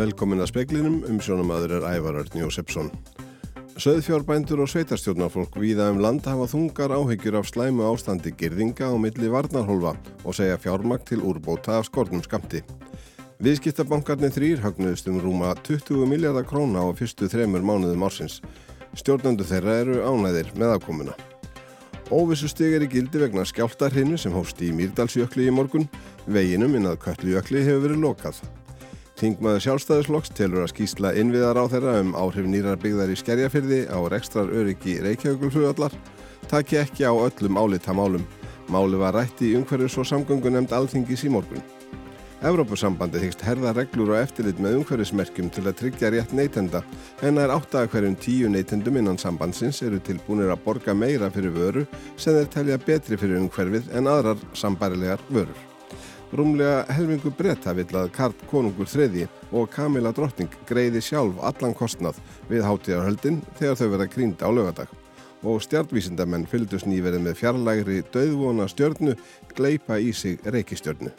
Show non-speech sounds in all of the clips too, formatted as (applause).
Velkomin að speklinum um sjónamaður er Ævarörn Jósefsson. Söðfjárbændur og sveitarstjórnarfólk víða um land hafa þungar áhyggjur af slæmu ástandi girðinga á milli varnarholfa og segja fjármakt til úrbóta af skornum skamti. Viðskiptabankarnir þrýr hagnuðust um rúma 20 miljardar króna á fyrstu þremur mánuðum ársins. Stjórnandu þeirra eru ánæðir með afkomuna. Óvissu stig er í gildi vegna skjáltarhinu sem hósti í Mýrdalsjökli í morgun. Veginum innað Köllujökli hefur verið lokað. Þingmaður sjálfstæðislokks telur að skýsla innviðar á þeirra um áhrif nýrar byggðar í skerjafyrði á rekstrar öryggi Reykjavíkulflugallar taki ekki á öllum álita málum. Máli var rætt í umhverfis og samgöngu nefnd alþingis í morgun. Evrópusambandi hyggst herða reglur og eftirlit með umhverfismerkjum til að tryggja rétt neytenda en það er átt að hverjum tíu neytendum innan sambandsins eru tilbúinir að borga meira fyrir vöru sem þeir telja betri fyrir umhverfið en aðrar sambarilegar vörur. Rúmlega helmingu breyta vill að Karl Konungur III og Kamila Drottning greiði sjálf allan kostnað við hátíðarhöldin þegar þau verða krýnda á lögadag og stjartvísindamenn fylgdust nýverið með fjarlægri döðvona stjörnu gleipa í sig reykistjörnu.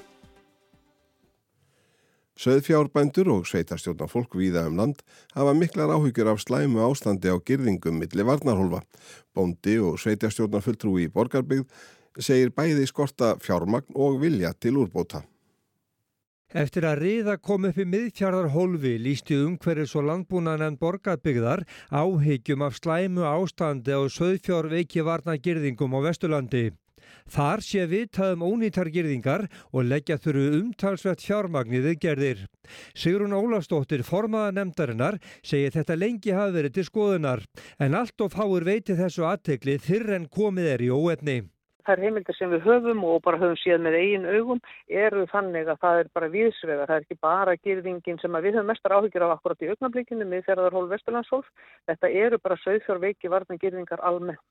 Söðfjárbændur og sveitarstjórnar fólk víða um land hafa miklar áhyggjur af slæmu ástandi á girðingum milli varnarholfa. Bóndi og sveitarstjórnar fulltrúi í borgarbyggð segir bæði skorta fjármagn og vilja til úrbóta. Eftir að riða kom upp í miðfjardarhólfi lísti umhverjus og landbúnaðan borgarbyggðar áhyggjum af slæmu ástandi á söðfjárveiki varnagirðingum á Vesturlandi. Þar sé viðtaðum ónýtar girðingar og leggja þurru umtalsvett fjármagniðið gerðir. Sigrun Ólafsdóttir, formaða nefndarinnar, segir þetta lengi hafi verið til skoðunar en allt of háur veiti þessu aðtegli þyrr en komið er í óetni. Er heimildir sem við höfum og bara höfum séð með eigin augum eru þannig að það er bara viðsvega. Það er ekki bara girðingin sem við höfum mestar áhyggjur af akkurat í augnablikinu með ferðarhól Vesturlandshólf. Þetta eru bara sögþjórveiki varna girðingar almennt.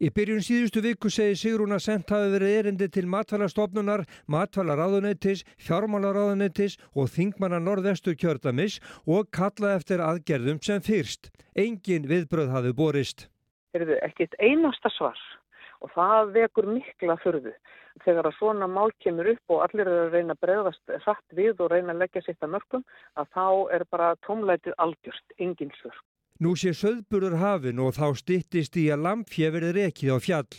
Í byrjun síðustu viku segir Sigrún að sendt hafi verið erindi til matfælastofnunar, matfælaráðuneytis, fjármálaráðuneytis og þingmanna norðvestur kjördamis og kalla eftir aðgerðum sem fyrst. Engin viðbröð hafi borist. Er þið ekkit einasta svar og það vekur mikla förðu. Þegar að svona mál kemur upp og allir eru að reyna að bregðast satt við og reyna að leggja sitt að mörgum að þá er bara tómlætið algjörst, engin svörg. Nú sé söðburur hafin og þá stittist í að lampfjö verið rekið á fjall.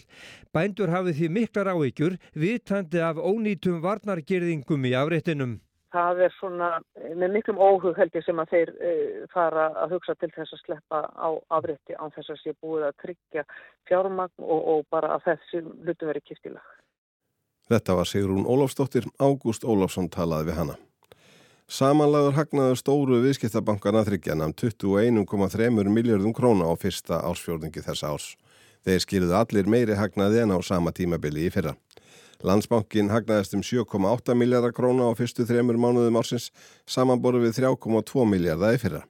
Bændur hafið því miklar áhyggjur vitandi af ónýtum varnargerðingum í afréttinum. Það er svona með miklum óhug held ég sem að þeir e, fara að hugsa til þess að sleppa á afrétti án þess að sé búið að tryggja fjármagn og, og bara að þessi hlutu verið kiptilag. Þetta var Sigrún Ólafsdóttir, Ágúst Ólafsson talaði við hana. Samanlagur hagnaður stóru viðskiptabankana þryggjanam 21,3 miljardum króna á fyrsta ársfjörðingi þessa árs. Þeir skiluðu allir meiri hagnaði en á sama tímabili í fyrra. Landsbankin hagnaðist um 7,8 miljardar króna á fyrstu þremur mánuðum ársins, samanboru við 3,2 miljardar í fyrra.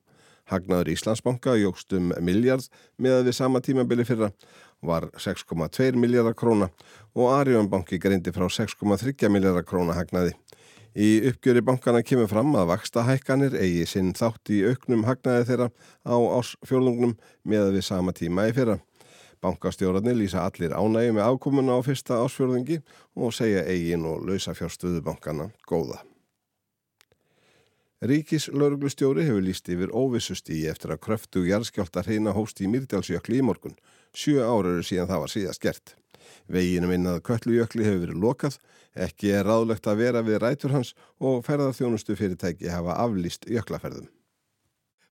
Hagnaður Íslandsbanka jógst um miljard með við sama tímabili fyrra var 6,2 miljardar króna og Arjónbanki greindi frá 6,3 miljardar króna hagnaði. Í uppgjöri bankana kemur fram að vaksta hækkanir eigi sinn þátt í auknum hagnaði þeirra á ásfjörðungnum með við sama tíma í fyrra. Bankastjórarnir lýsa allir ánægi með ákomuna á fyrsta ásfjörðungi og segja eigin og lausa fjárstöðu bankana góða. Ríkis lauruglustjóri hefur líst yfir óvissustíi eftir að kröftu jarðskjálta hreina hóst í Myrdalsjökli í morgun. Sjö árur síðan það var síðast gert. Veginum innað Köllujökli hefur verið lokað, ekki er ráðlegt að vera við rætur hans og ferðarþjónustu fyrirtæki hafa aflýst jöklaferðum.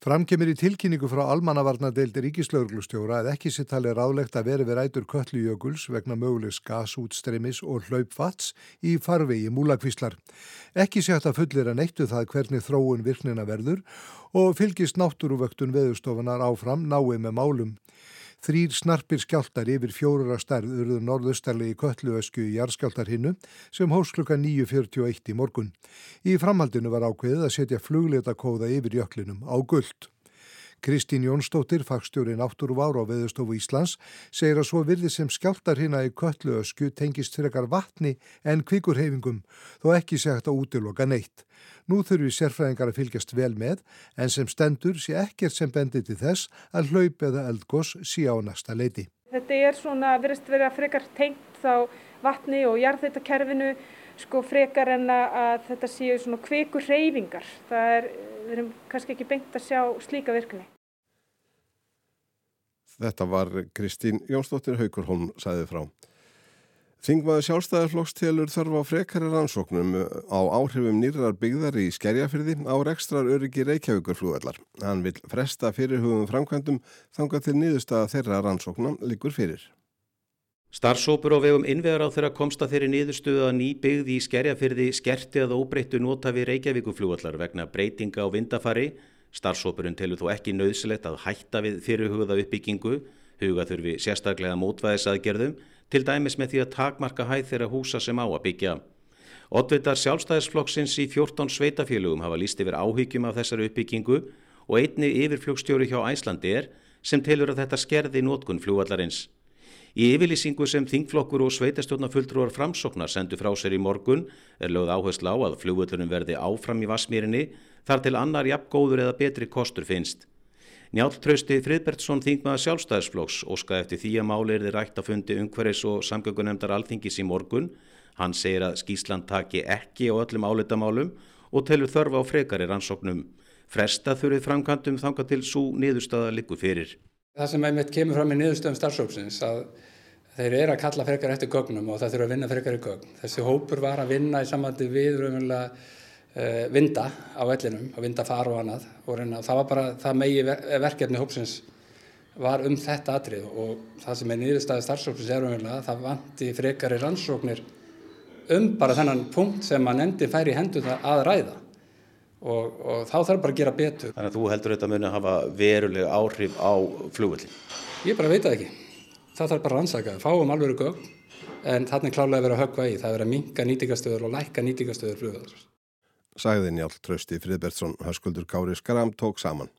Framkemur í tilkynningu frá almannavarnadeildi ríkislauglustjóra að ekki sér tali ráðlegt að vera við rætur Köllujökuls vegna mögulegs gasútstreymis og hlaupfats í farvegi múlakvíslar. Ekki sé hægt að fullir að neittu það hvernig þróun virknina verður og fylgist náttúruvöktun veðustofunar áfram náið með málum. Þrýr snarpir skjáltar yfir fjórura stærð urðu norðustarlegi kölluösku í jarðskjáltar hinnu sem hóst klukka 9.41 í morgun. Í framhaldinu var ákveðið að setja flugletakóða yfir jöklinum á gullt. Kristín Jónsdóttir, fagstjóri náttúruvár á Veðustofu Íslands, segir að svo virði sem skjáltar hérna í kölluösku tengist frekar vatni en kvikurheyfingum, þó ekki sé hægt að útiloka neitt. Nú þurfi sérfræðingar að fylgjast vel með, en sem stendur sé ekkert sem bendir til þess að hlaup eða eldgós sé á næsta leiti. Þetta er svona, verðist vera frekar tengt á vatni og jarðheitakerfinu, sko frekar en að þetta séu svona kvikurheyfingar. Það er við erum kannski ekki beint að sjá slíka virkni. Þetta var Kristín Jónsdóttir Haukurholm sæði frá. Þingmaður sjálfstæðarflokks telur þarf á frekari rannsóknum á áhrifum nýrar byggðar í skerjafyrði á rekstrar öryggi Reykjavíkurflúallar. Hann vil fresta fyrirhugum framkvæmdum þangað til niðurstaða þeirra rannsóknum likur fyrir. Starfsópur á vegum innvegar á þeirra komsta þeirri niðurstuða að ný byggði í skerjafyrði skerti að óbreyttu nota við Reykjavíkurflúallar vegna breytinga á vindafari. Starfsópurinn telur þó ekki nöðsilegt að hætta við fyrirhugða uppbyggingu, huga þurfi sérstaklega mótvæðisaðgerðum til dæmis með því að takmarka hæð þeirra húsa sem á að byggja. Oddvitar sjálfstæðisflokksins í 14 sveitafélugum hafa líst yfir áhyggjum af þessari uppbyggingu og einni yfirflugstjóri hjá Æslandi er sem telur að þetta skerði nótkun flúvallarins. Í yfirlýsingu sem þingflokkur og sveitastjórnafulltrúar framsoknar sendu frá sér í morgun er lögð áherslu á að flugvöllunum verði áfram í Vasmírinni þar til annar jafngóður eða betri kostur finnst. Njáltrausti Friðbertsson þingmaða sjálfstæðisflokks óskaði eftir því að máli er þið rætt að fundi umhverfis og samgöngunemdar alþingis í morgun. Hann segir að Skísland taki ekki á öllum álitamálum og telur þörfa á frekari rannsóknum. Fresta þurfið framkantum þanga til svo niðurstaða likur fyrir. Það sem einmitt kemur fram í niðurstöðum starfsóksins að þeir eru að kalla frekar eftir gögnum og það þurfa að vinna frekar í gögn. Þessi hópur var að vinna í samvændi við raunverulega Eh, vinda á vellinum, að vinda far og annað og reyna, það var bara það megi verkefni hópsins var um þetta atrið og það sem er nýðurstaði starfsóknins er umverulega það vanti frekari rannsóknir um bara þennan punkt sem að nefndi færi hendur það að ræða og, og þá þarf bara að gera betur. Þannig að þú heldur þetta muni að hafa verulega áhrif á flugvöldin? Ég bara veit það ekki. Það þarf bara að rannsaka, fáum alveg gögn en þarna er klálega að vera að höggva í, það er að minka nýtingastöður og lækka nýtingastöður flugvöldar sagði Njálf Trausti Friðbertsson Höskuldur Kári Skram tók saman.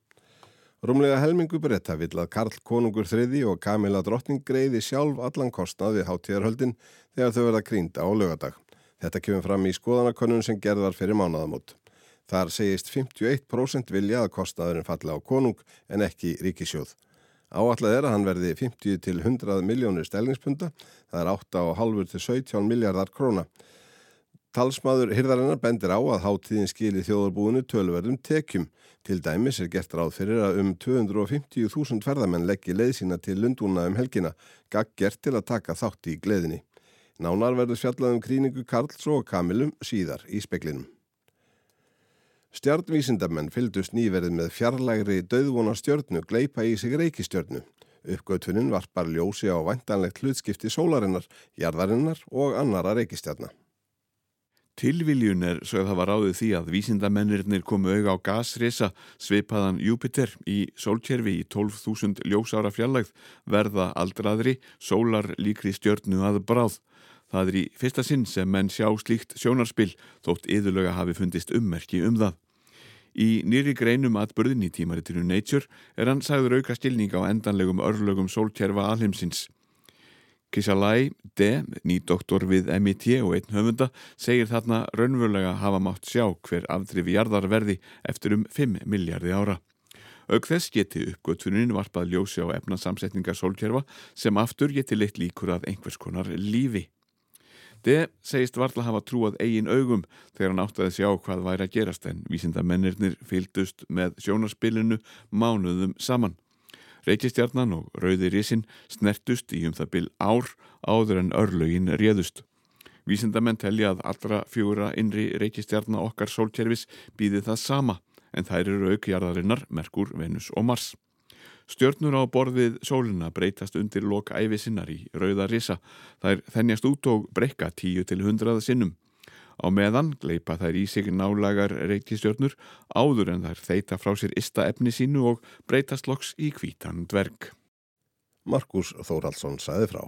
Rúmlega helmingu breytta vill að Karl Konungur þriði og Kamila Drottning greiði sjálf allan kostnað við hátíðarhöldin þegar þau verða krýnda á lögadag. Þetta kemur fram í skoðanakönnun sem gerðar fyrir mánaðamót. Þar segist 51% vilja að kostnaðurinn falli á konung en ekki ríkisjóð. Áallega er að hann verði 50 til 100 miljónir stelningspunda, það er 8,5 til 17 miljardar króna. Talsmaður hyrðarinnar bendir á að hátíðin skili þjóðarbúinu tölverðum tekjum. Til dæmis er gert ráð fyrir að um 250.000 ferðamenn leggji leið sína til Lundúna um helgina, gagg gert til að taka þátt í gleðinni. Nánar verður fjallað um kríningu Karls og Kamilum síðar í speklinum. Stjarnvísindamenn fyldust nýverið með fjarlægri döðvona stjörnu gleipa í sig reykistjörnu. Uppgötunin varpar ljósi á vantanlegt hlutskipti sólarinnar, jarðarinnar og annara reykistjarnar. Tilviljun er sögð hafa ráðið því að vísindamennirnir komu auga á gasrisa sveipaðan Júpiter í sólkerfi í 12.000 ljósára fjallægð verða aldraðri sólar líkri stjörnu að bráð. Það er í fyrsta sinn sem menn sjá slíkt sjónarspill þótt yðurlega hafi fundist ummerki um það. Í nýri greinum atbörðin í tímaritinu Nature er hann sagður auka stilning á endanlegum örlögum sólkerfa alheimsins. Kishalai D, nýdoktor við MIT og einn höfunda, segir þarna raunverulega hafa mátt sjá hver afdrifi jarðar verði eftir um 5 miljardi ára. Auk þess geti uppgötunin varpað ljósi á efnasamsetningar sólkerfa sem aftur geti leitt líkur að einhvers konar lífi. D segist varðla hafa trúað eigin augum þegar hann átti að sjá hvað væri að gerast en vísindamennirnir fylgdust með sjónarspilinu mánuðum saman. Reykjastjarnan og Rauði Rísin snertust í um það byl ár áður en örlögin réðust. Vísindamenn telja að allra fjóra innri Reykjastjarnar okkar sólkerfis býði það sama en þær eru aukjarðarinnar, Merkur, Venus og Mars. Stjörnur á borðið sólina breytast undir loka æfi sinnar í Rauða Rísa. Þær þennjast út og breyka 10 til 100 sinnum. Á meðan gleipa þær í sig nálagar reykistjörnur áður en þær þeita frá sér ista efni sínu og breytast loks í kvítan dverg. Markus Þóraldsson sæði frá.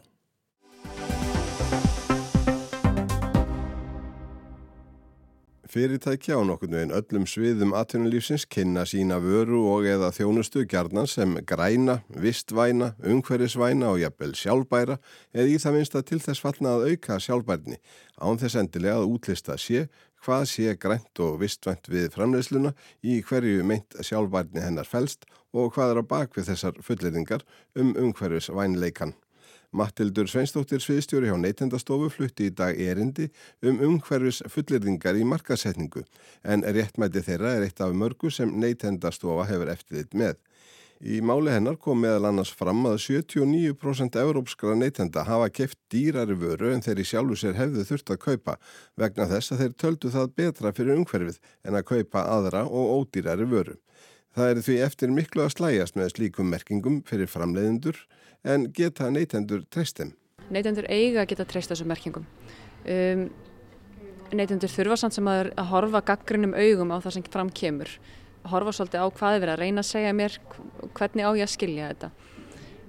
Fyrirtæki á nokkurnu en öllum sviðum atvinnulífsins kynna sína vöru og eða þjónustu gjarnan sem græna, vistvæna, umhverfisvæna og jafnvel sjálfbæra eða í það minnsta til þess fallna að auka sjálfbærni án þess endilega að útlista sé hvað sé grænt og vistvænt við framleysluna í hverju meint sjálfbærni hennar fælst og hvað er á bakvið þessar fulleringar um umhverfisvænleikan. Mattildur Sveinstóttir sviðstjóri hjá neytendastofu flutti í dag erindi um umhverfis fullirðingar í markasetningu en réttmæti þeirra er eitt af mörgu sem neytendastofa hefur eftirlit með. Í máli hennar kom meðal annars fram að 79% európskra neytenda hafa keft dýrari vöru en þeir í sjálfu sér hefðu þurft að kaupa vegna þess að þeir töldu það betra fyrir umhverfið en að kaupa aðra og ódýrari vöru. Það er því eftir miklu að slæjast með slíkum merkingum fyrir framleiðendur en geta neytendur treystum. Neytendur eiga að geta treyst þessum merkingum. Um, neytendur þurfa samt sem að, að horfa gaggrinum augum á það sem fram kemur. Horfa svolítið á hvað er verið að reyna að segja mér, hvernig á ég að skilja þetta.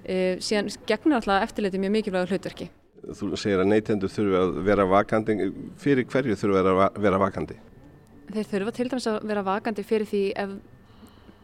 Uh, síðan gegnur alltaf eftirleiti mjög mikilvægur hlutverki. Þú segir að neytendur þurfa að vera vakandi, fyrir hverju þurfa að vera vakandi? Þeir þurfa til dæmis að vera vakandi fyrir því ef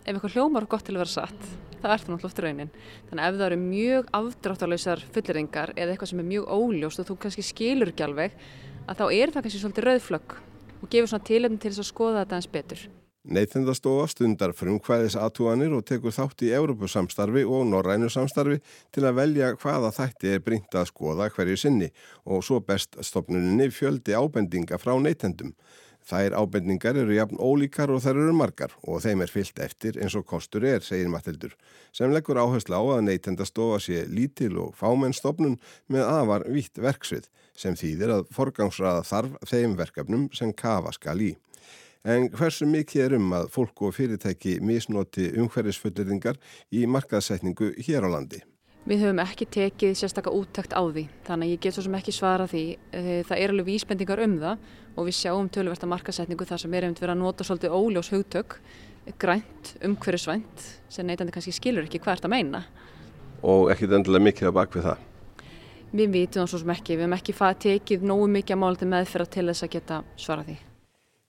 ef eitthvað hljómar gott til að vera satt það er það náttúrulega oft raunin. Þannig að ef það eru mjög afdráttarlausar fulleringar eða eitthvað sem er mjög óljóst og þú kannski skilur ekki alveg að þá er það kannski svolítið rauðflögg og gefur svona tilöfn til þess að skoða þetta eins betur. Neytendastofa stundar frumkvæðis aðtúanir og tekur þátt í Európusamstarfi og Norrænu samstarfi til að velja hvaða þætti er brínt að skoða hverju sinni og svo best stopnuninni fjöldi ábendinga frá neytendum Þær ábendingar eru jafn ólíkar og þær eru margar og þeim er fyllt eftir eins og kostur er, segir Matildur, sem leggur áherslu á að neytendastofa sé lítil og fámennstofnun með afar vitt verksvið sem þýðir að forgangsraða þarf þeim verkefnum sem kafa skal í. En hversu mikið er um að fólk og fyrirtæki misnoti umhverfisfulleringar í markaðsetningu hér á landi? Við höfum ekki tekið sérstaklega úttækt á því, þannig að ég get svo sem ekki svara því. Eh, það er alveg vísbendingar um það og við sjáum tölversta markasetningu þar sem er hefðið verið að nota svolítið óljós hugtök, grænt, umhverjusvænt, sem neytandi kannski skilur ekki hvert að meina. Og ekkit endilega mikið að bakvið það? Við vitum það svo sem ekki, við höfum ekki tekið nógu mikið að mála til meðferða til þess að geta svara því.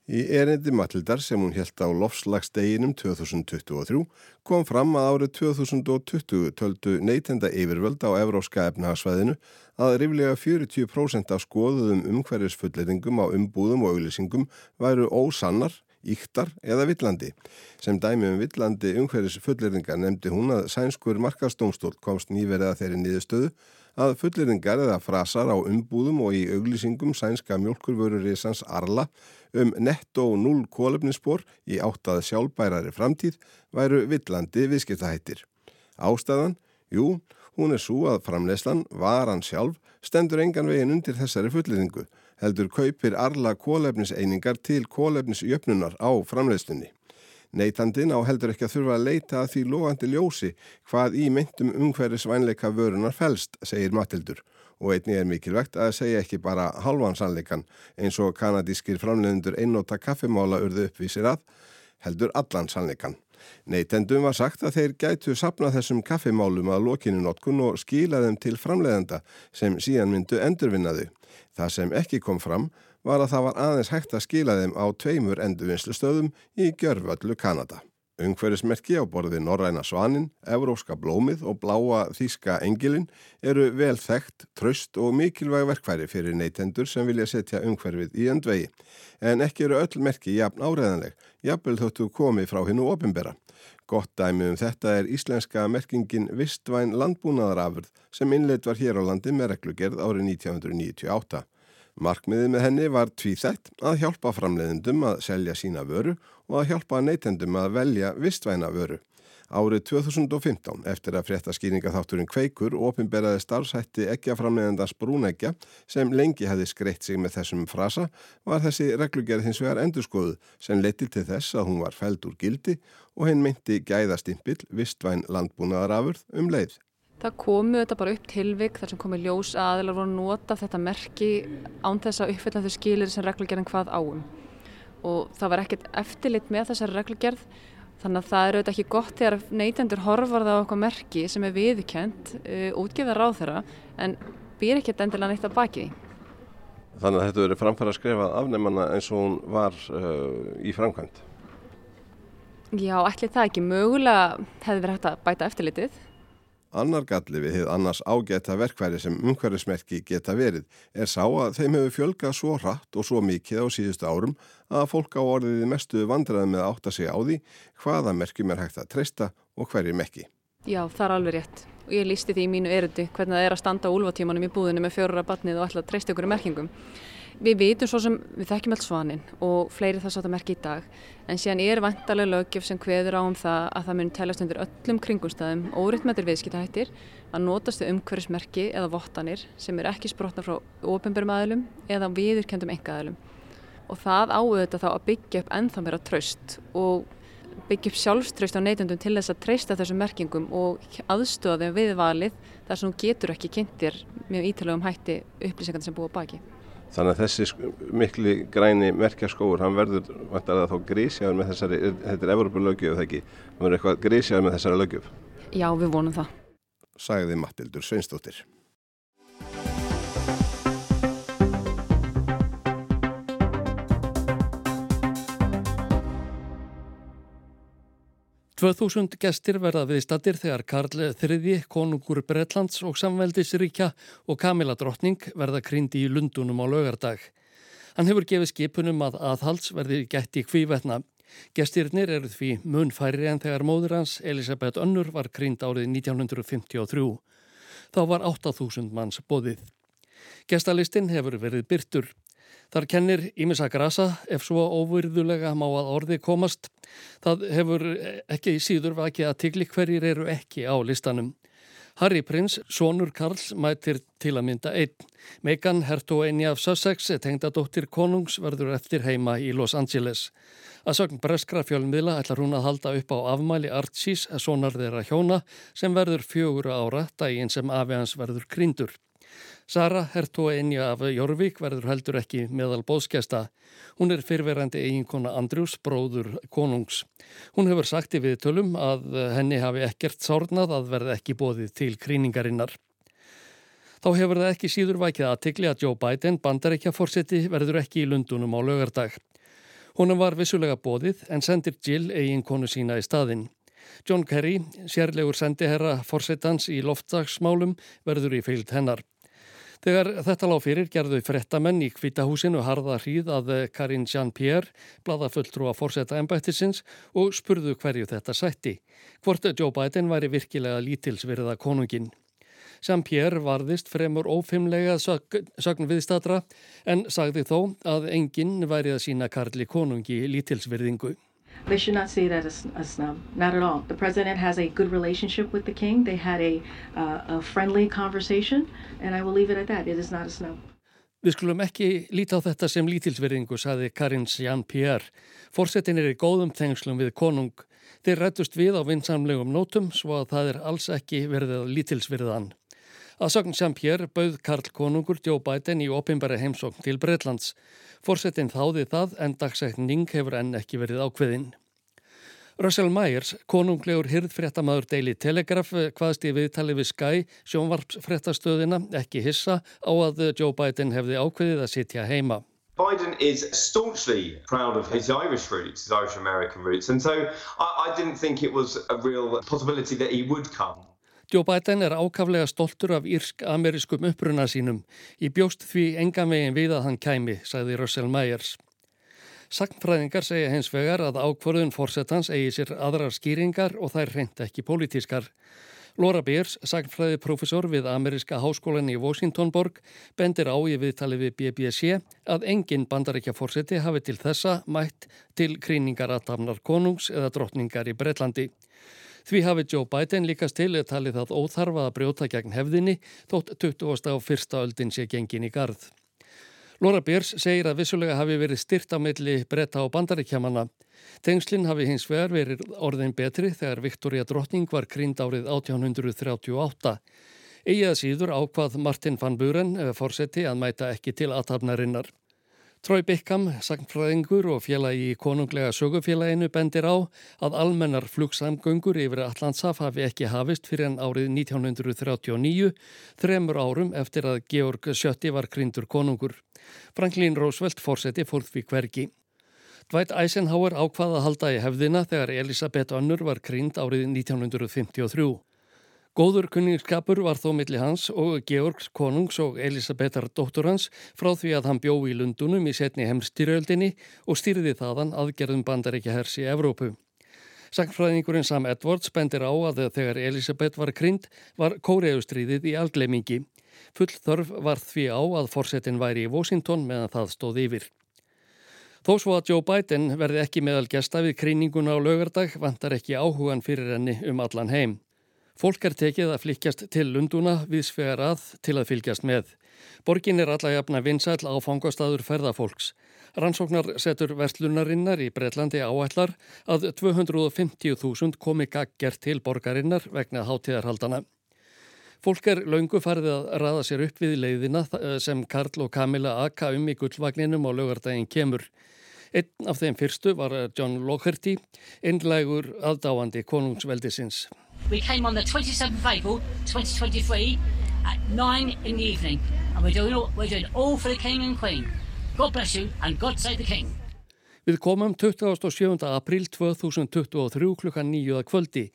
Í erindi Matildar sem hún held á lofslagsdeginum 2023 kom fram að árið 2020 töldu neytenda yfirvöld á Evróska efnahagsvæðinu að riflega 40% af skoðuðum umhverjusfulleytingum á umbúðum og auglýsingum væru ósannar, íktar eða villandi. Sem dæmi um villandi umhverjusfulleytinga nefndi hún að sænskur markastómstól komst nýverið að þeirri niðurstöðu að fulleringar eða frasar á umbúðum og í auglýsingum sænska mjölkurvörurisans Arla um netto 0 kólefnisspor í áttað sjálfbærari framtíð væru villandi viðskiptahættir. Ástæðan? Jú, hún er svo að framleyslan, varan sjálf, stendur engan veginn undir þessari fulleringu, heldur kaupir Arla kólefniseiningar til kólefnisjöfnunar á framleyslunni. Neytandin á heldur ekki að þurfa að leita að því lofandi ljósi hvað í myndum umhverfisvænleika vörunar fælst, segir Matildur. Og einni er mikilvægt að segja ekki bara halvan sannleikan eins og kanadískir framlegundur einnóta kaffimála urðu uppvísir að, heldur allan sannleikan. Neytendum var sagt að þeir gætu sapna þessum kaffimálum að lokinu notkun og skila þeim til framlegenda sem síðan myndu endurvinnaðu. Það sem ekki kom fram var að það var aðeins hægt að skila þeim á tveimur endurvinnslustöðum í Gjörvöldu Kanada. Ungverðismerki á borði Norræna Svanin, Evróska Blómið og Bláa Þíska Engilin eru vel þekkt, tröst og mikilvæg verkværi fyrir neytendur sem vilja setja ungverfið í endvegi. En ekki eru öll merki jafn áreðanleg, jafnvel þóttu komið frá hennu opimbera. Gott dæmi um þetta er íslenska merkingin Vistvæn landbúnaðarafurð sem innleitt var hér á landi með reglugerð árið 1998. Markmiðið með henni var tvíþætt að hjálpa framleiðendum að selja sína vöru og að hjálpa neytendum að velja vistvæna vöru. Árið 2015, eftir að fréttaskýringaþátturinn Kveikur ofinberaði starfsætti eggjaframleðandans brúnegja sem lengi hefði skreitt sig með þessum frasa, var þessi reglugerð hins vegar endurskoðu sem leytil til þess að hún var fæld úr gildi og henn meinti gæðastimpill vistvæn landbúnaðarafurð um leið. Það komu þetta bara upp tilvik þar sem komi ljós aðilar voru að nota þetta merki án þess að uppfylla þau skilir sem reglugerðin hvað áum. Og það var ekkert eftirlit með þessari reglugerð þannig að það eru auðvitað ekki gott þegar neytendur horfar það á okkur merki sem er viðkjönd, uh, eh, útgefða ráð þeirra en býr ekkert endilega neitt að baki því. Þannig að þetta verið framfæra að skrifa afnæmanna eins og hún var uh, í framkvæmt? Já, ætli það ekki. Mögulega hefði verið hægt að bæta eftirlitið Annar galli við hefði annars ágæta verkværi sem umhverfismerki geta verið er sá að þeim hefur fjölgað svo hratt og svo mikið á síðustu árum að fólk á orðiði mestu vandraði með að átta sig á því hvaða merkjum er hægt að treysta og hverjum ekki. Já, það er alveg rétt og ég lísti því í mínu erundi hvernig það er að standa á úlvatímanum í búðinu með fjórura batnið og alltaf treyst ykkur merkingum. Við vitum svo sem við þekkjum alls svanin og fleiri þess að það merki í dag en síðan er vantarlega lögjöf sem hveður á um það að það mun telast undir öllum kringumstæðum óriðtmættir viðskiptahættir að notast við umhverfismerki eða vottanir sem er ekki sprotna frá ofinbjörnum aðilum eða viðurkendum enga aðilum og það áauðvitað þá að byggja upp ennþá meira tröst og byggja upp sjálfströst á neytundum til þess að treysta þessum merkingum og aðstöða þeim við valið þar sem þú getur ekki kynntir mjög ítalegum hætti upplýsingar sem búa baki. Þannig að þessi mikli græni merkjaskóur, hann verður vantar að þá grísjaður með þessari, þetta er Evropalögjöf þegar ekki, hann verður eitthvað grísjaður með þessari lögjöf. Já, við vonum það. Sæði Mattildur Sveinstóttir. 2000 gestir verða viðstattir þegar Karl III, konungur Bretlands og samveldisríkja og Kamila drottning verða kryndi í Lundunum á lögardag. Hann hefur gefið skipunum að aðhalds verði gætt í kvívetna. Gestirnir eru því munfæri en þegar móður hans Elisabeth Önnur var krynd árið 1953. Þá var 8000 manns bóðið. Gestalistin hefur verið byrtur. Þar kennir Ímisa Grasa ef svo óvirðulega má að orði komast. Það hefur ekki síður vakið að tigli hverjir eru ekki á listanum. Harry Prince, sonur Karls, mætir til að mynda einn. Megan Hertogenni af Sussex, tengdadóttir konungs, verður eftir heima í Los Angeles. Að sögn breskra fjölmiðla ætlar hún að halda upp á afmæli Archís, sonar þeirra hjóna, sem verður fjögur ára daginn sem afi hans verður kryndur. Sara Hertóinja af Jórvík verður heldur ekki meðal bóðskjasta. Hún er fyrverandi eiginkona Andrjús, bróður konungs. Hún hefur sagt í viðtölum að henni hafi ekkert sárnað að verða ekki bóðið til kríningarinnar. Þá hefur það ekki síður vækið aðtikli að Joe Biden, bandarækja fórseti, verður ekki í Lundunum á lögardag. Húnum var vissulega bóðið en sendir Jill eiginkonu sína í staðinn. John Kerry, sérlegur sendiherra fórsetans í loftdagsmálum, verður í fylgd hennar. Þegar þetta lág fyrir gerðu frettamenn í kvítahúsinu harða hríð að Karin Jean-Pierre blada fulltrú að fórseta ennbættisins og spurðu hverju þetta sætti. Hvort Joe Biden væri virkilega lítilsverða konungin. Jean-Pierre varðist fremur ófimlega sögn viðstatra en sagði þó að enginn væri að sína Karli konungi lítilsverðingu. They should not see that as a snub, not at all. The president has a good relationship with the king. They had a, uh, a friendly conversation and I will leave it at that. It is not a snub. Við skulum ekki líta á þetta sem lítilsverðingu, saði Karin Jean-Pierre. Forsetin er í góðum tengslum við konung. Þeir rættust við á vinsamlegum nótum svo að það er alls ekki verðið lítilsverðan. Að sögn Jean-Pierre bauð Karl Konungur Joe Biden í opimbæri heimsókn til Breitlands. Forsetin þáði það en dagsekning hefur enn ekki verið ákveðinn. Russell Myers, konunglegur hirðfréttamaður Daily Telegraph, hvaðst í viðtali við Sky, sjónvarpsfréttastöðina, ekki hissa á að Joe Biden hefði ákveðið að sitja heima. Biden is staunchly proud of his Irish roots, his Irish American roots, and so I, I didn't think it was a real possibility that he would come. Joe Biden er ákaflega stoltur af írsk-amerískum uppruna sínum. Í bjóst því enga megin við að hann kæmi, sagði Russell Myers. Sagnfræðingar segja hens vegar að ákvörðun fórsetans eigi sér aðrar skýringar og þær reynd ekki pólitískar. Laura Beers, sagnfræði profesor við Ameríska háskólan í Washingtonborg, bendir á í viðtali við BBC að engin bandaríkja fórseti hafi til þessa mætt til kríningar að tafnar konungs eða drottningar í Breitlandi. Því hafi Joe Biden líkast til að tali það óþarfa að brjóta gegn hefðinni þótt 20. á fyrsta öldin sé gengin í gard. Laura Beers segir að vissulega hafi verið styrt á milli bretta og bandaríkjamanna. Tengslinn hafi hins vegar verið orðin betri þegar Viktoria Drottning var krynd árið 1838. Egið síður ákvað Martin van Buren, fórseti, að mæta ekki til aðtapnarinnar. Trói Bickham, sagnfræðingur og félagi í konunglega sögufélaginu bendir á að almennar flugsamgöngur yfir Allandsaf hafi ekki hafist fyrir en árið 1939, þremur árum eftir að Georg Sjötti var grindur konungur. Franklin Roosevelt fórseti fólk við hvergi. Dwight Eisenhower ákvaða að halda í hefðina þegar Elisabeth Önnur var grind árið 1953. Góður kunningskapur var þó milli hans og Georgs konungs og Elisabetar dóttur hans frá því að hann bjó í Lundunum í setni heimstyrjöldinni og styrði þaðan aðgerðum bandaríkja hers í Evrópu. Sankfræðingurinn Sam Edwards bendir á að þegar Elisabeth var krynd var kóreustríðið í algleimingi. Full þörf var því á að forsetin væri í Washington meðan það stóð yfir. Þó svo að Joe Biden verði ekki meðal gesta við kríninguna á lögardag vantar ekki áhugan fyrir henni um allan heim. Fólk er tekið að flikjast til Lunduna viðsvegar að til að fylgjast með. Borgin er allajafna vinsæl áfangastadur ferðafólks. Rannsóknar setur verslunarinnar í Breitlandi áætlar að 250.000 komi gagger til borgarinnar vegna hátíðarhaldana. Fólk er laungu farið að raða sér upp við leiðina sem Karl og Camilla aka um í gullvagninum á lögardaginn kemur. Einn af þeim fyrstu var John Locherty, innlegur aðdáandi konungsveldisins. We came on the 27th of April 2023 at 9 in the evening and we're doing all, we're doing all for the King and Queen. God bless you and God save the King. Við komum 27. april 2023 klukkan nýjuða kvöldi.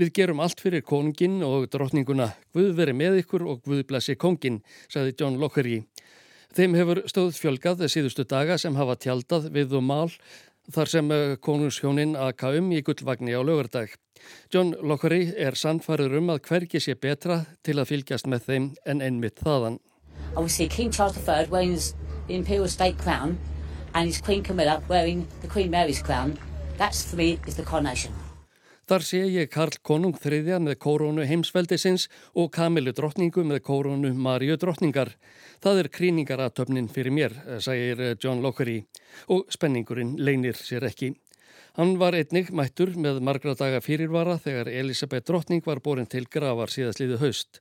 Við gerum allt fyrir konungin og drottninguna. Guð veri með ykkur og Guð blessi kongin, sagði John Lockery. Þeim hefur stóð fjölgað síðustu daga sem hafa tjaldað við og mál þar sem eh, konungshjónin aka um í gullvagni á lögardag. John Lockery er sannfærður um að hvergi sé betra til að fylgjast með þeim en ennmitt þaðan. I will see King Charles III wearing his imperial state crown and his Queen Camilla wearing the Queen Mary's crown. That's for me is the coronation. Þar sé ég Karl Konung þriðja með kórónu heimsveldisins og Kamilu drottningu með kórónu Maríu drottningar. Það er kríningaratöfnin fyrir mér, sagir John Lockery og spenningurinn leinir sér ekki. Hann var einnig mættur með margra daga fyrirvara þegar Elisabeth drottning var borin til gravar síðastliðu haust.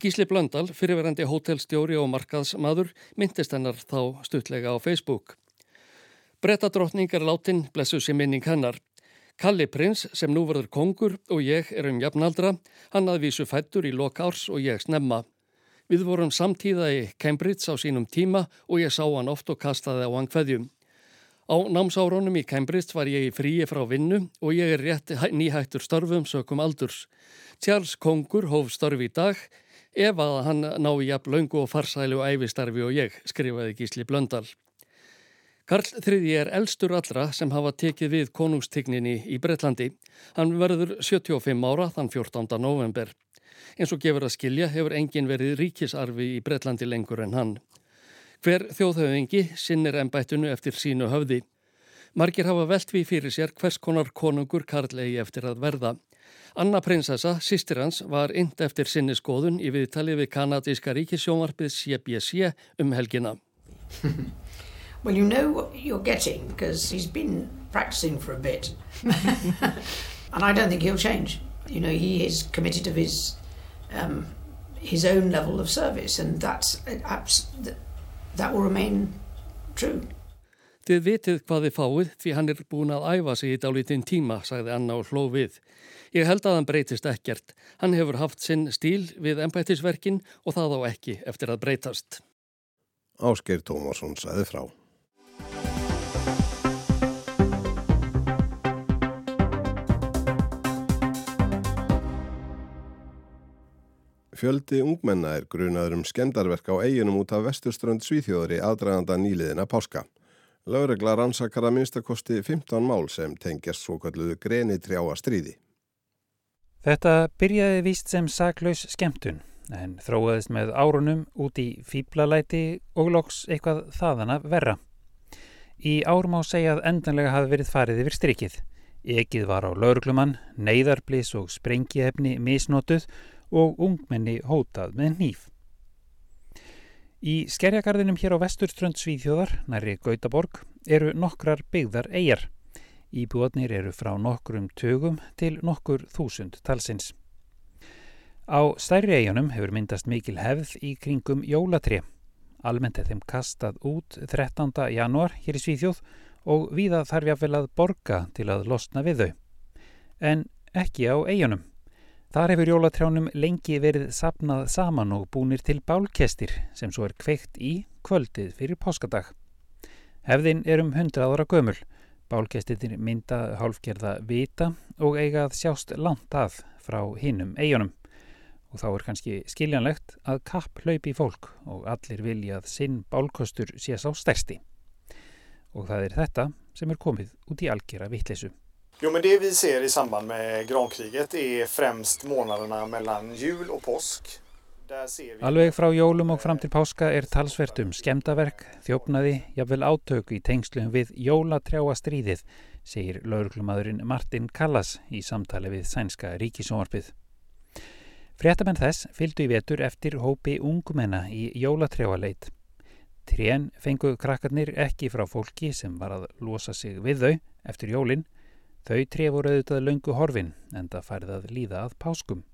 Gísli Blöndal, fyrirverandi hótelstjóri og markaðsmaður, myndist hennar þá stuttlega á Facebook. Brettadrottning er látin, blessu sem minning hennar. Kalli Prins, sem nú verður kongur og ég erum jafnaldra, hann aðvísu fættur í lokárs og ég snemma. Við vorum samtíða í Cambridge á sínum tíma og ég sá hann oft og kastaði á hann hveðjum. Á námsárunum í Cambridge var ég í fríi frá vinnu og ég er rétt nýhættur störfum sökum aldurs. Charles Kongur hóf störfi í dag ef að hann ná í jafn laungu og farsælu og æfistarfi og ég, skrifaði Gísli Blöndal. Karl III er elstur allra sem hafa tekið við konungstigninni í Breitlandi. Hann verður 75 ára þann 14. november. Eins og gefur að skilja hefur engin verið ríkisarfi í Breitlandi lengur en hann. Hver þjóðhauðingi sinnir ennbættunu eftir sínu höfði. Margir hafa velt við fyrir sér hvers konar konungur Karl eigi eftir að verða. Anna prinsessa, sýstir hans, var ind eftir sinni skoðun í viðtali við kanadíska ríkissjónvarpið CBC um helgina. (laughs) Well, you know what you're getting because he's been practicing for a bit. (laughs) and I don't think he'll change. You know, he is committed to his um, his own level of service and that's that will remain true. Þið vitið hvað þið fáið því hann er búin að æfa sig í dálítinn tíma, sagði Anna og hló við. Ég held að hann breytist ekkert. Hann hefur haft sinn stíl við ennbættisverkin og það á ekki eftir að breytast. Ásgeir Tómasson sagði frá. Fjöldi ungmenna er grunaður um skemdarverk á eiginum út af vesturströnd Svíþjóðri aðdraganda nýliðina páska. Lauregla rannsakar að minnstakosti 15 mál sem tengjast svo kalluðu greni trjáa stríði. Þetta byrjaði víst sem saklaus skemtun en þróaðist með árunum út í fýblalæti og loks eitthvað þaðana verra. Í árum á segja að endanlega hafi verið farið yfir strikið. Ekið var á lauruglumann, neyðarblis og sprengihefni misnotuð og ungmenni hótað með nýf. Í skerjagarðinum hér á vesturströnd Svíþjóðar, næri Gautaborg, eru nokkrar byggðar eigjar. Íbúðnir eru frá nokkrum tögum til nokkur þúsund talsins. Á stærri eigunum hefur myndast mikil hefð í kringum jólatri. Almennt er þeim kastað út 13. januar hér í Svíþjóð og viða þarf jáfnvel að borga til að losna við þau. En ekki á eigunum. Þar hefur jólatrjánum lengi verið sapnað saman og búnir til bálkestir sem svo er kveikt í kvöldið fyrir páskadag. Hefðin er um 100 ára gömul. Bálkestir mynda hálfgerða vita og eigað sjást langt að frá hinnum eigunum. Og þá er kannski skiljanlegt að kapp hlaupi fólk og allir vilja að sinn bálkostur sé sá stærsti. Og það er þetta sem er komið út í algjera vittlesu. Jo, men det vi ser i samband med grankriget är främst månaderna mellan jul och påsk. Alveg frá jólum og fram til páska er talsvert um skemdaverk, þjófnaði, jafnvel átöku í tengslum við jólatrjáa stríðið, segir lauruglumadurinn Martin Callas í samtali við sænska ríkisómarpið. Fréttamenn þess fylgdu í vetur eftir hópi ungumenna í jólatrjáaleit. Trén fengu krakkarnir ekki frá fólki sem var að losa sig við þau eftir jólinn. Þau tré voru auðvitað löngu horfin en það færði að líða að páskum.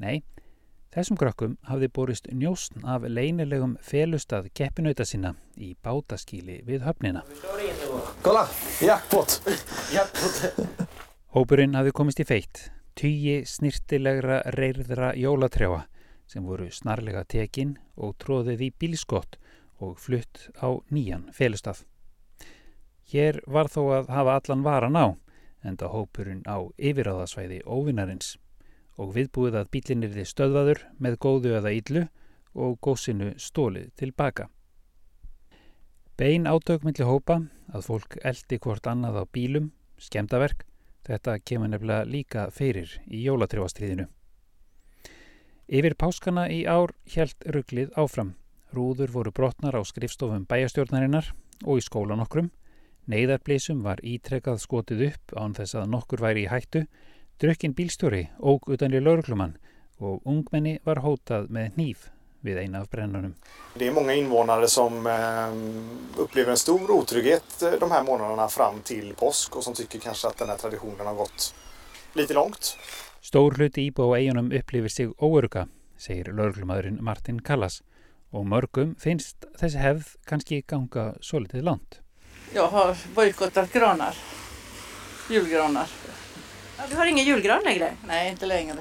Nei, Þessum krakkum hafði borist njóstn af leinilegum felustað keppinauta sinna í bátaskíli við höfnina. Kolla, jackpot! Hópurinn hafði komist í feitt, tygi snirtilegra reyrðra jólatrjáa sem voru snarlega tekinn og tróðið í bílskott og flutt á nýjan felustað. Hér var þó að hafa allan varan á, enda hópurinn á yfiráðasvæði óvinnarins og viðbúið að bílinn er þið stöðvaður með góðu eða íllu og góðsinu stólið tilbaka. Bein átökmyndli hópa að fólk eldi hvort annað á bílum, skemdaverk, þetta kemur nefnilega líka fyrir í jólatrjáastriðinu. Yfir páskana í ár helt rugglið áfram. Rúður voru brotnar á skrifstofum bæjastjórnarinnar og í skólan okkrum. Neiðarblísum var ítrekkað skotið upp án þess að nokkur væri í hættu Drökkinn bílstjóri óg utan í lauruglumann og ungmenni var hótað með hníf vid en av brännarna. Det är många invånare som eh, upplever en stor otrygghet eh, de här månaderna fram till påsk och som tycker kanske att den här traditionen har gått lite långt. Stór hluti íbúa á eigunum upplifir sig óöruga, segir lauruglumadurinn Martin Callas og mörgum finnst þessi hefð kannski ganga svo litið langt. Jag har bojkottat granar, julgranar. Du har ingen julgran längre? Nej, inte längre.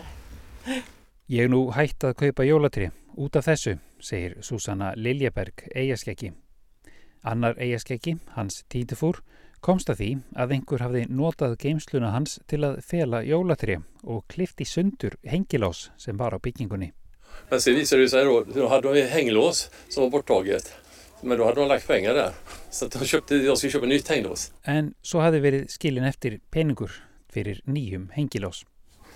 Ég er nú hætt að kaupa jólatri út af þessu, segir Susanna Liljeberg eigaskeggi. Annar eigaskeggi, hans títifúr, komst að því að einhver hafði notað geimsluna hans til að fela jólatri og klifti sundur hengilás sem var á byggingunni. Men sen visade det sig då, då hade de hänglås som var borttaget. Men då hade de lagt pengar där. Så de köpte, de skulle köpa nytt hänglås. En så hafði verið skilin eftir peningur fyrir nýjum hengilós.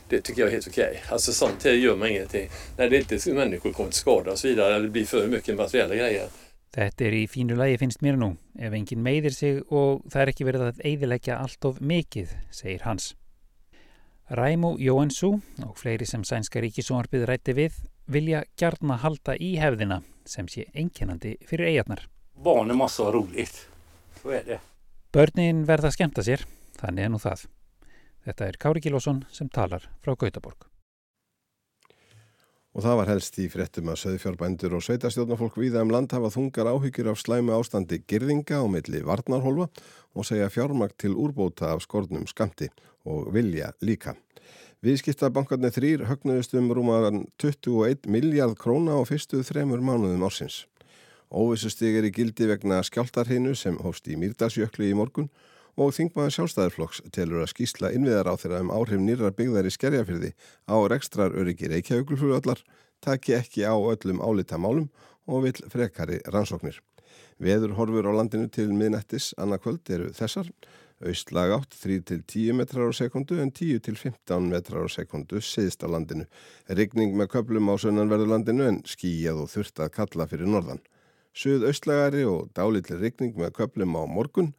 Det tycker jag är helt okej. Okay. Alltså sånt gör man ingenting. När det inte människor kommer till skada och så vidare, eller det blir för mycket materiella grejer. Þetta er í fínu lagi finnst mér nú. Ef enginn meiðir sig og það er ekki verið að eidilegja allt of mikið, segir hans. Ræmú Jóensú og fleiri sem sænska ríkisónarbið rætti við vilja gjarna halda í hefðina sem sé einkennandi fyrir eigarnar. Barni massa rúlít. Svo er það. Börnin verða að skemta sér, þannig er nú það. Þetta er Kári Gílásson sem talar frá Gautaborg. Og það var helst í fréttum að söðfjárbændur og sveitastjórnafólk viða um land hafa þungar áhyggjur af slæmu ástandi girðinga á milli varnarholfa og segja fjármakt til úrbóta af skornum skamti og vilja líka. Viðskiptabankarnir þrýr högnuðust um rúmaðan 21 miljard króna á fyrstu þremur mánuðum ársins. Óvissustig er í gildi vegna skjáltarhinu sem hófst í Mýrdalsjöklu í morgun og þingmaður sjálfstæðarflokks telur að skýsla innviðar á þeirra um áhrif nýrar byggðar í skerjafyrði á rekstrar öryggi reykjaugulflugvallar taki ekki á öllum álita málum og vil frekari rannsóknir. Veður horfur á landinu til miðnættis annarkvöld eru þessar, austlag átt 3-10 metrar á sekundu en 10-15 metrar á sekundu siðst á landinu. Rigning með köplum á sönnanverðurlandinu en skíjað og þurft að kalla fyrir norðan. Suð austlagari og dálitli rigning með köplum á morgun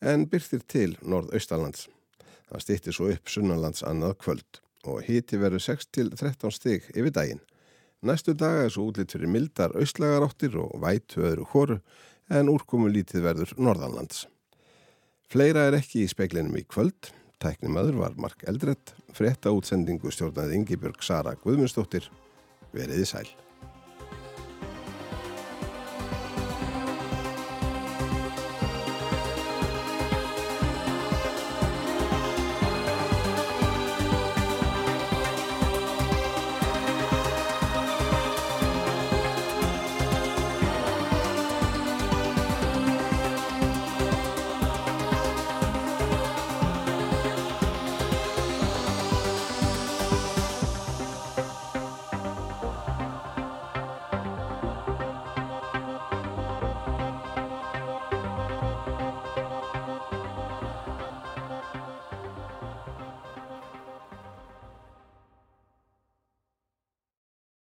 en byrðir til norðaustalands. Það stýttir svo upp sunnanlands annað kvöld og híti verður 6-13 stig yfir daginn. Næstu daga er svo útlitt fyrir mildar austlagaráttir og vætu öðru hóru en úrkomu lítið verður norðanlands. Fleira er ekki í speiklinum í kvöld. Tæknimaður var Mark Eldrett, frétta útsendingu stjórnaði Ingi Björg Sara Guðmundsdóttir. Veriði sæl.